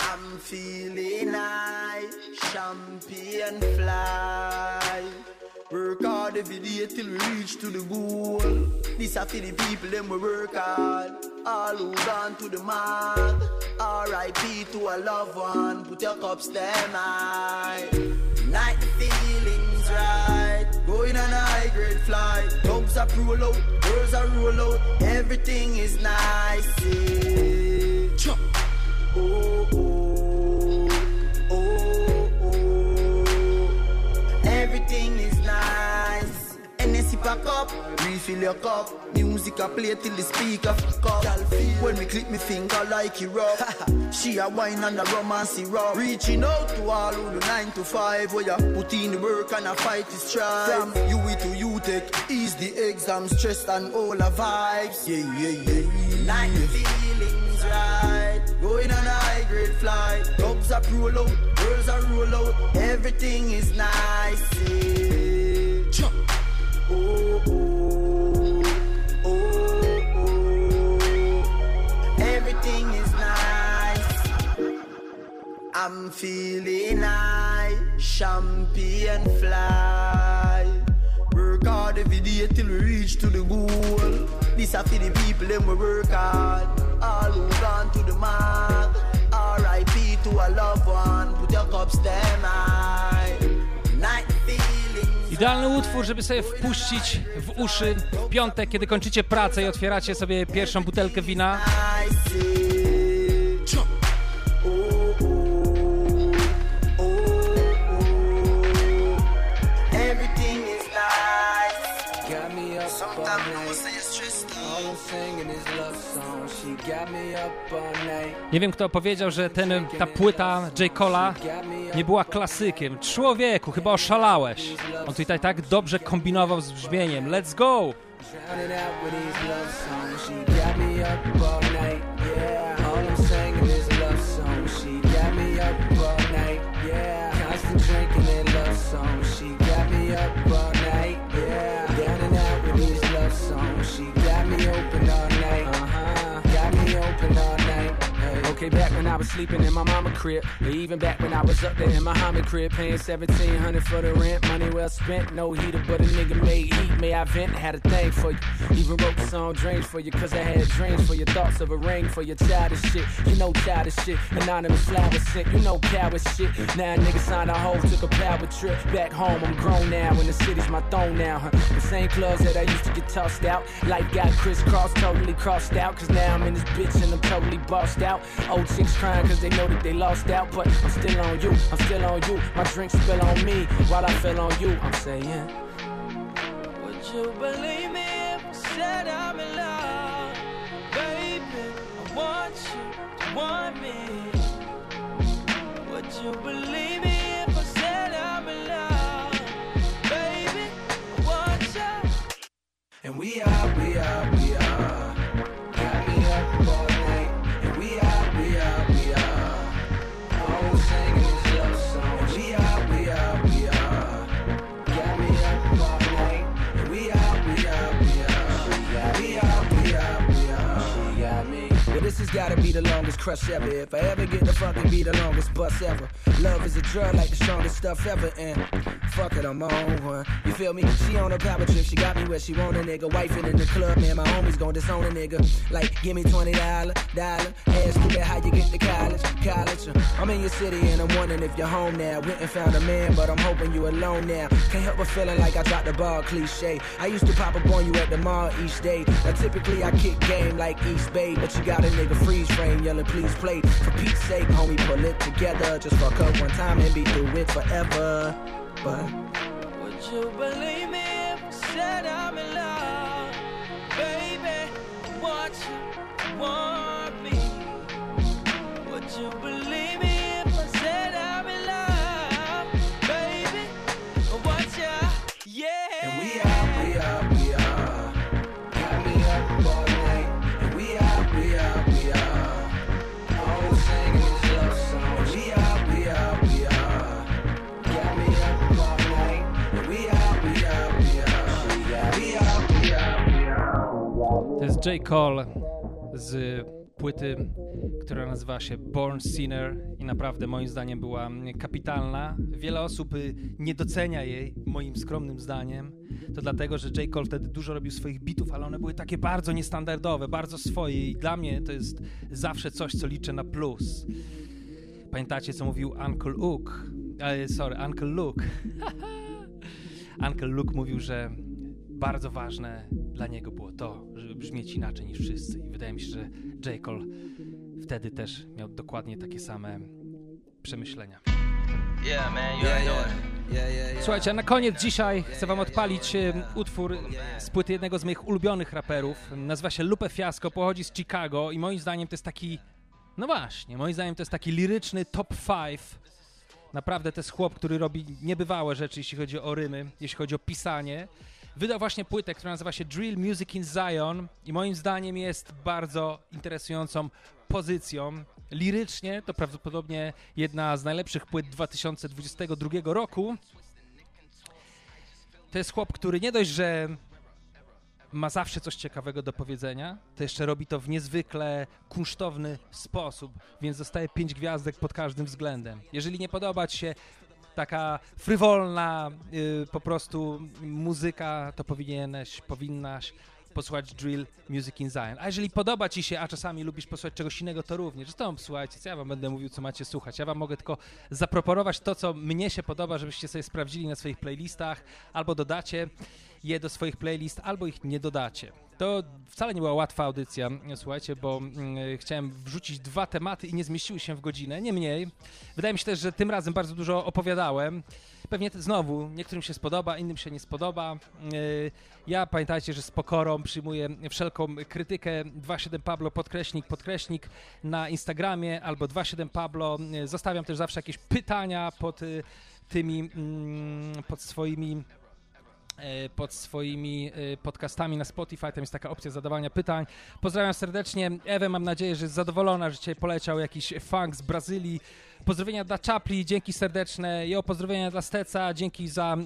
I'm feeling high, champion fly. Work hard every day till we reach to the goal. This are for the people, them we work hard. All who gone to the mark. R.I.P. to a loved one. Put your cups them high. Night feelings right. Going on a high grade flight. Dogs are roll out, girls are roll out. Everything is nice. Yeah. Oh, oh, NSC pack up, refill your cup. Music I play till the speaker fuck up. When we click me finger like it rough. she a wine and a romance rough. Reaching out to all who do nine to five. Where you put in the work and a fight is strive. From UE to UTech, ease the exam stress and all the vibes. Yeah, yeah, yeah. Like the feelings right. Going on a high grade flight. Dogs are roll out, girls are roll out. Everything is nice. Yeah. Jump. Everything is nice. I'm feeling high, champion fly. Work hard every day till we reach to the goal. This are for the people, them we work hard. All who gone to the mark. R.I.P. to a loved one. Put your cups them high. Night Idealny utwór, żeby sobie wpuścić w uszy w piątek, kiedy kończycie pracę i otwieracie sobie pierwszą butelkę wina. Nie wiem, kto powiedział, że ten, ta płyta J. Cola nie była klasykiem. Człowieku, chyba oszalałeś. On tutaj tak dobrze kombinował z brzmieniem. Let's go! Okay, back when I was sleeping in my mama crib, or even back when I was up there in my homie crib, paying seventeen hundred for the rent, money well spent, no heater, but a nigga made heat. May I vent? Had a thing for you, even wrote the song "Dreams" for you, cause I had dreams for your thoughts of a ring for your childish shit. You know childish shit, anonymous flowers sent, you know coward shit. Now nigga signed a hoe, took a power trip back home. I'm grown now, and the city's my throne now. Huh? The same clubs that I used to get tossed out, life got crisscrossed, totally crossed out, cause now I'm in this bitch and I'm totally bossed out. Oh Old chicks crying cause they know that they lost out, but I'm still on you, I'm still on you. My drink spill on me while I fell on you. I'm saying, Would you believe me if I said I'm in love? Baby, I want you to want me. Would you believe me if I said I'm in love? Baby, I want you. And we are, we are, we are. This gotta be the longest crush ever. If I ever get the fucking be the longest bus ever. Love is a drug like the strongest stuff ever. And fuck it, I'm on one. You feel me? She on a power trip. She got me where she want a nigga. Wifing in the club, man. My homies gon' disown a nigga. Like, give me $20, dollar. How you get to college. College. Uh, I'm in your city and I'm wondering if you're home now. Went and found a man, but I'm hoping you're alone now. Can't help but feeling like I dropped the ball cliche. I used to pop up on you at the mall each day. Now typically I kick game like East Bay, but you got a nigga freeze frame yelling, please play. For Pete's sake, homie, pull it together. Just fuck up one time and be through it forever. But Would you believe me if I said I'm in love? Baby, want you want jest J. Cole z płyty, która nazywa się Born Sinner i naprawdę moim zdaniem była kapitalna. Wiele osób y, nie docenia jej, moim skromnym zdaniem. To dlatego, że J. Cole wtedy dużo robił swoich bitów, ale one były takie bardzo niestandardowe, bardzo swoje i dla mnie to jest zawsze coś, co liczę na plus. Pamiętacie, co mówił Uncle Luke? E, sorry, Uncle Luke. Uncle Luke mówił, że bardzo ważne dla niego było to, brzmieć inaczej niż wszyscy. I wydaje mi się, że J. Cole wtedy też miał dokładnie takie same przemyślenia. Yeah, man, know it. Yeah, yeah, yeah. Słuchajcie, a na koniec dzisiaj chcę wam odpalić utwór z płyty jednego z moich ulubionych raperów. Nazywa się Lupe Fiasco, pochodzi z Chicago i moim zdaniem to jest taki, no właśnie, moim zdaniem to jest taki liryczny top 5. Naprawdę to jest chłop, który robi niebywałe rzeczy, jeśli chodzi o rymy, jeśli chodzi o pisanie. Wydał właśnie płytę, która nazywa się Drill Music in Zion i moim zdaniem jest bardzo interesującą pozycją. Lirycznie to prawdopodobnie jedna z najlepszych płyt 2022 roku. To jest chłop, który nie dość, że ma zawsze coś ciekawego do powiedzenia, to jeszcze robi to w niezwykle kunsztowny sposób, więc dostaje pięć gwiazdek pod każdym względem. Jeżeli nie podoba ci się taka frywolna y, po prostu muzyka, to powinieneś, powinnaś posłuchać Drill Music in Zion. A jeżeli podoba ci się, a czasami lubisz posłuchać czegoś innego, to również. Zresztą słuchajcie, co ja wam będę mówił, co macie słuchać. Ja wam mogę tylko zaproponować to, co mnie się podoba, żebyście sobie sprawdzili na swoich playlistach, albo dodacie je do swoich playlist, albo ich nie dodacie. To wcale nie była łatwa audycja, słuchajcie, bo mm, chciałem wrzucić dwa tematy i nie zmieściły się w godzinę, nie mniej. Wydaje mi się też, że tym razem bardzo dużo opowiadałem. Pewnie znowu niektórym się spodoba, innym się nie spodoba. Yy, Ja pamiętajcie, że z pokorą przyjmuję wszelką krytykę 27 Pablo podkreśnik, podkreśnik na Instagramie albo 27 Pablo. Yy, Zostawiam też zawsze jakieś pytania pod y, tymi, mm, pod swoimi pod swoimi e, podcastami na Spotify. Tam jest taka opcja zadawania pytań. Pozdrawiam serdecznie Ewę. Mam nadzieję, że jest zadowolona, że dzisiaj poleciał jakiś funk z Brazylii. Pozdrowienia dla Czapli, dzięki serdeczne. Jo, pozdrowienia dla Steca, dzięki za,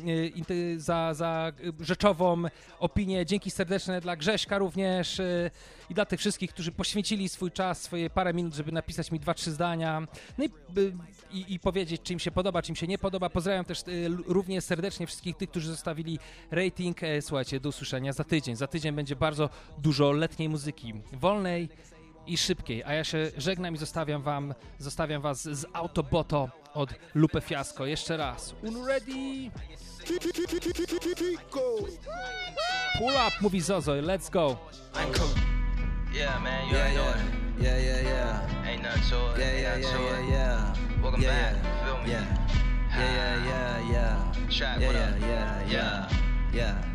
e, za, za e, rzeczową opinię. Dzięki serdeczne dla Grześka również e, i dla tych wszystkich, którzy poświęcili swój czas, swoje parę minut, żeby napisać mi dwa, trzy zdania. No i, i, i powiedzieć, czy im się podoba, czy im się nie podoba. Pozdrawiam też równie serdecznie wszystkich tych, którzy zostawili rating. Słuchajcie, do usłyszenia za tydzień. Za tydzień będzie bardzo dużo letniej muzyki, wolnej i szybkiej. A ja się żegnam i zostawiam wam, zostawiam was z Autoboto od Lupe Fiasco. Jeszcze raz. Unu ready? Pull up, mówi Zozo. Let's go. I'm cool. Yeah, man, you Yeah, yeah. Yeah, yeah, yeah. Ain't to it. Yeah, yeah, yeah, yeah, yeah. Welcome yeah, back. Feel me? Yeah. Yeah, yeah, yeah, yeah. Trap, yeah, what yeah, up? yeah, Yeah. yeah, yeah, yeah.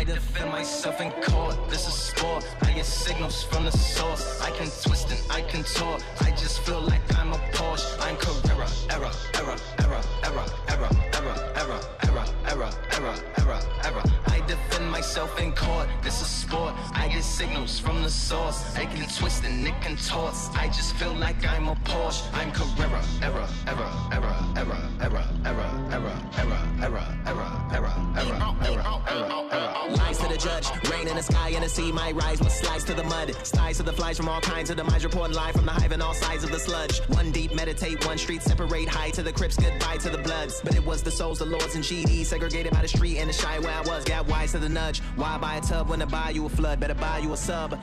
I defend myself in court. This is sport. I get signals from the source. I can twist and I can talk. I just feel like I'm a Porsche. I'm Carrera. Error, error, error, error, error, error, error, error, error, error, error, error. I defend myself in court. This is sport. I get signals from the source. I can twist and it toss. I just feel like I'm a Porsche. I'm Carrera. Error, error, error, error, error, error, error, error, error, error, error, error, error, error. Lies to the judge, rain in the sky and the sea might rise with slice to the mud. Slice to the flies from all kinds of demise, reporting live from the hive and all sides of the sludge. One deep, meditate, one street, separate high to the crips, goodbye to the bloods. But it was the souls, the lords and GDs, segregated by the street and the shy where I was, got wise to the nudge. Why buy a tub when to buy you a flood? Better buy you a sub.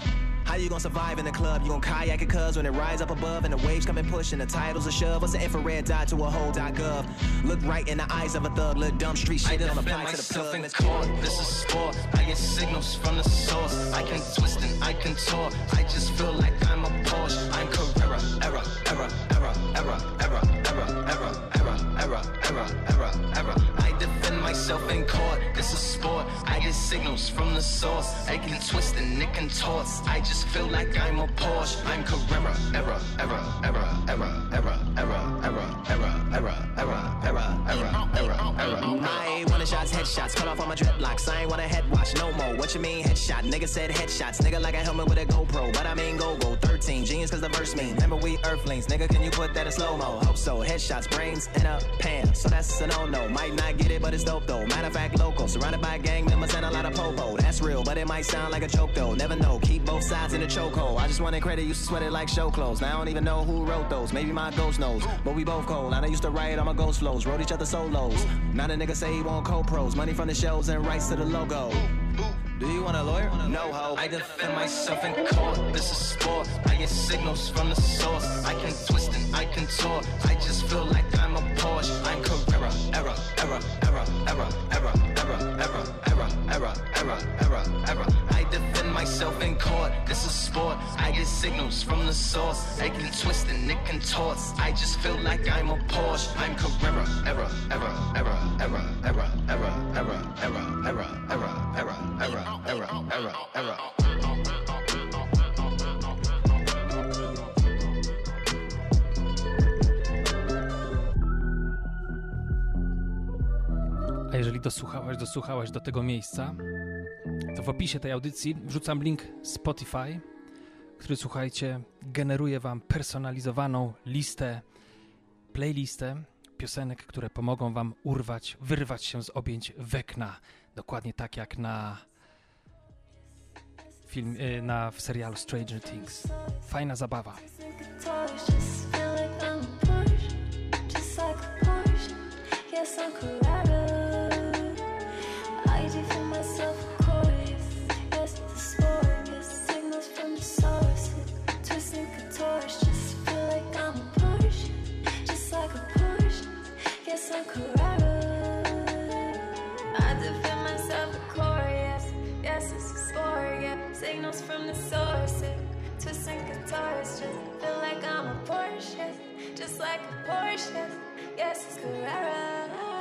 How you gonna survive in the club? You gon' kayak it cuz when it rise up above and the waves come and push and the titles a shove. What's the infrared dot to a hole dot gov? Look right in the eyes of a thug, look dumb street shit on the apply to the plug. in court. This is sport. I get signals from the source. I can twist and I can talk. I just feel like I'm a Porsche. I'm Carrera. Error, error, error, error, error, error, error, error, error, error, error, error. I defend myself in court. This is sport. I get signals from the source. I can twist and it can toss. I just feel like I'm a Porsche. I'm Carrera. Error, error, error, error, error, error, error, error, error, error, error, error, error, error. I ain't wanna shots, headshots. Cut off all my dreadlocks. I ain't wanna head watch no more. What you mean headshot? Nigga said headshots. Nigga like a helmet with a GoPro. But I mean go go. 13. Genius cause the verse mean. Remember we earthlings. Nigga, can you put that in slow mo? Hope so. Headshots, brains in a pan. So that's a no no. Might not get it, but it's dope though. Matter of fact, local. Surrounded by gang members and a lot of popo. That's real, but it might sound like a joke though. Never know. Keep both sides in the chokehold. I just wanted credit. Used to sweat it like show clothes. Now I don't even know who wrote those. Maybe my ghost knows. But we both cold. I used to write on my ghost flows. Wrote each other solos. Now the nigga say he want co-pros. Money from the shows and rights to the logo. Do you want a lawyer? No ho. I defend myself in court. This is sport. I get signals from the source. I can twist and I can talk. I just feel like I'm a Porsche. I'm Carrera. Error, error, error, error, error, error, error, error. I defend myself in court. This is sport. I get signals from the source. I can twist and it can toss. I just feel like I'm a Porsche. I'm Carrera. Error, error, error, error, error, error, error, error, error, error, error, error, error, error. Jeżeli dosłuchałaś, dosłuchałaś do tego miejsca, to w opisie tej audycji wrzucam link Spotify, który słuchajcie, generuje wam personalizowaną listę, playlistę piosenek, które pomogą wam urwać, wyrwać się z objęć wekna. Dokładnie tak jak na film, y, na w serialu Stranger Things. Fajna zabawa. Just feel like Twisting just feel like I'm a Porsche. Just like a Porsche. Yes, it's Carrera.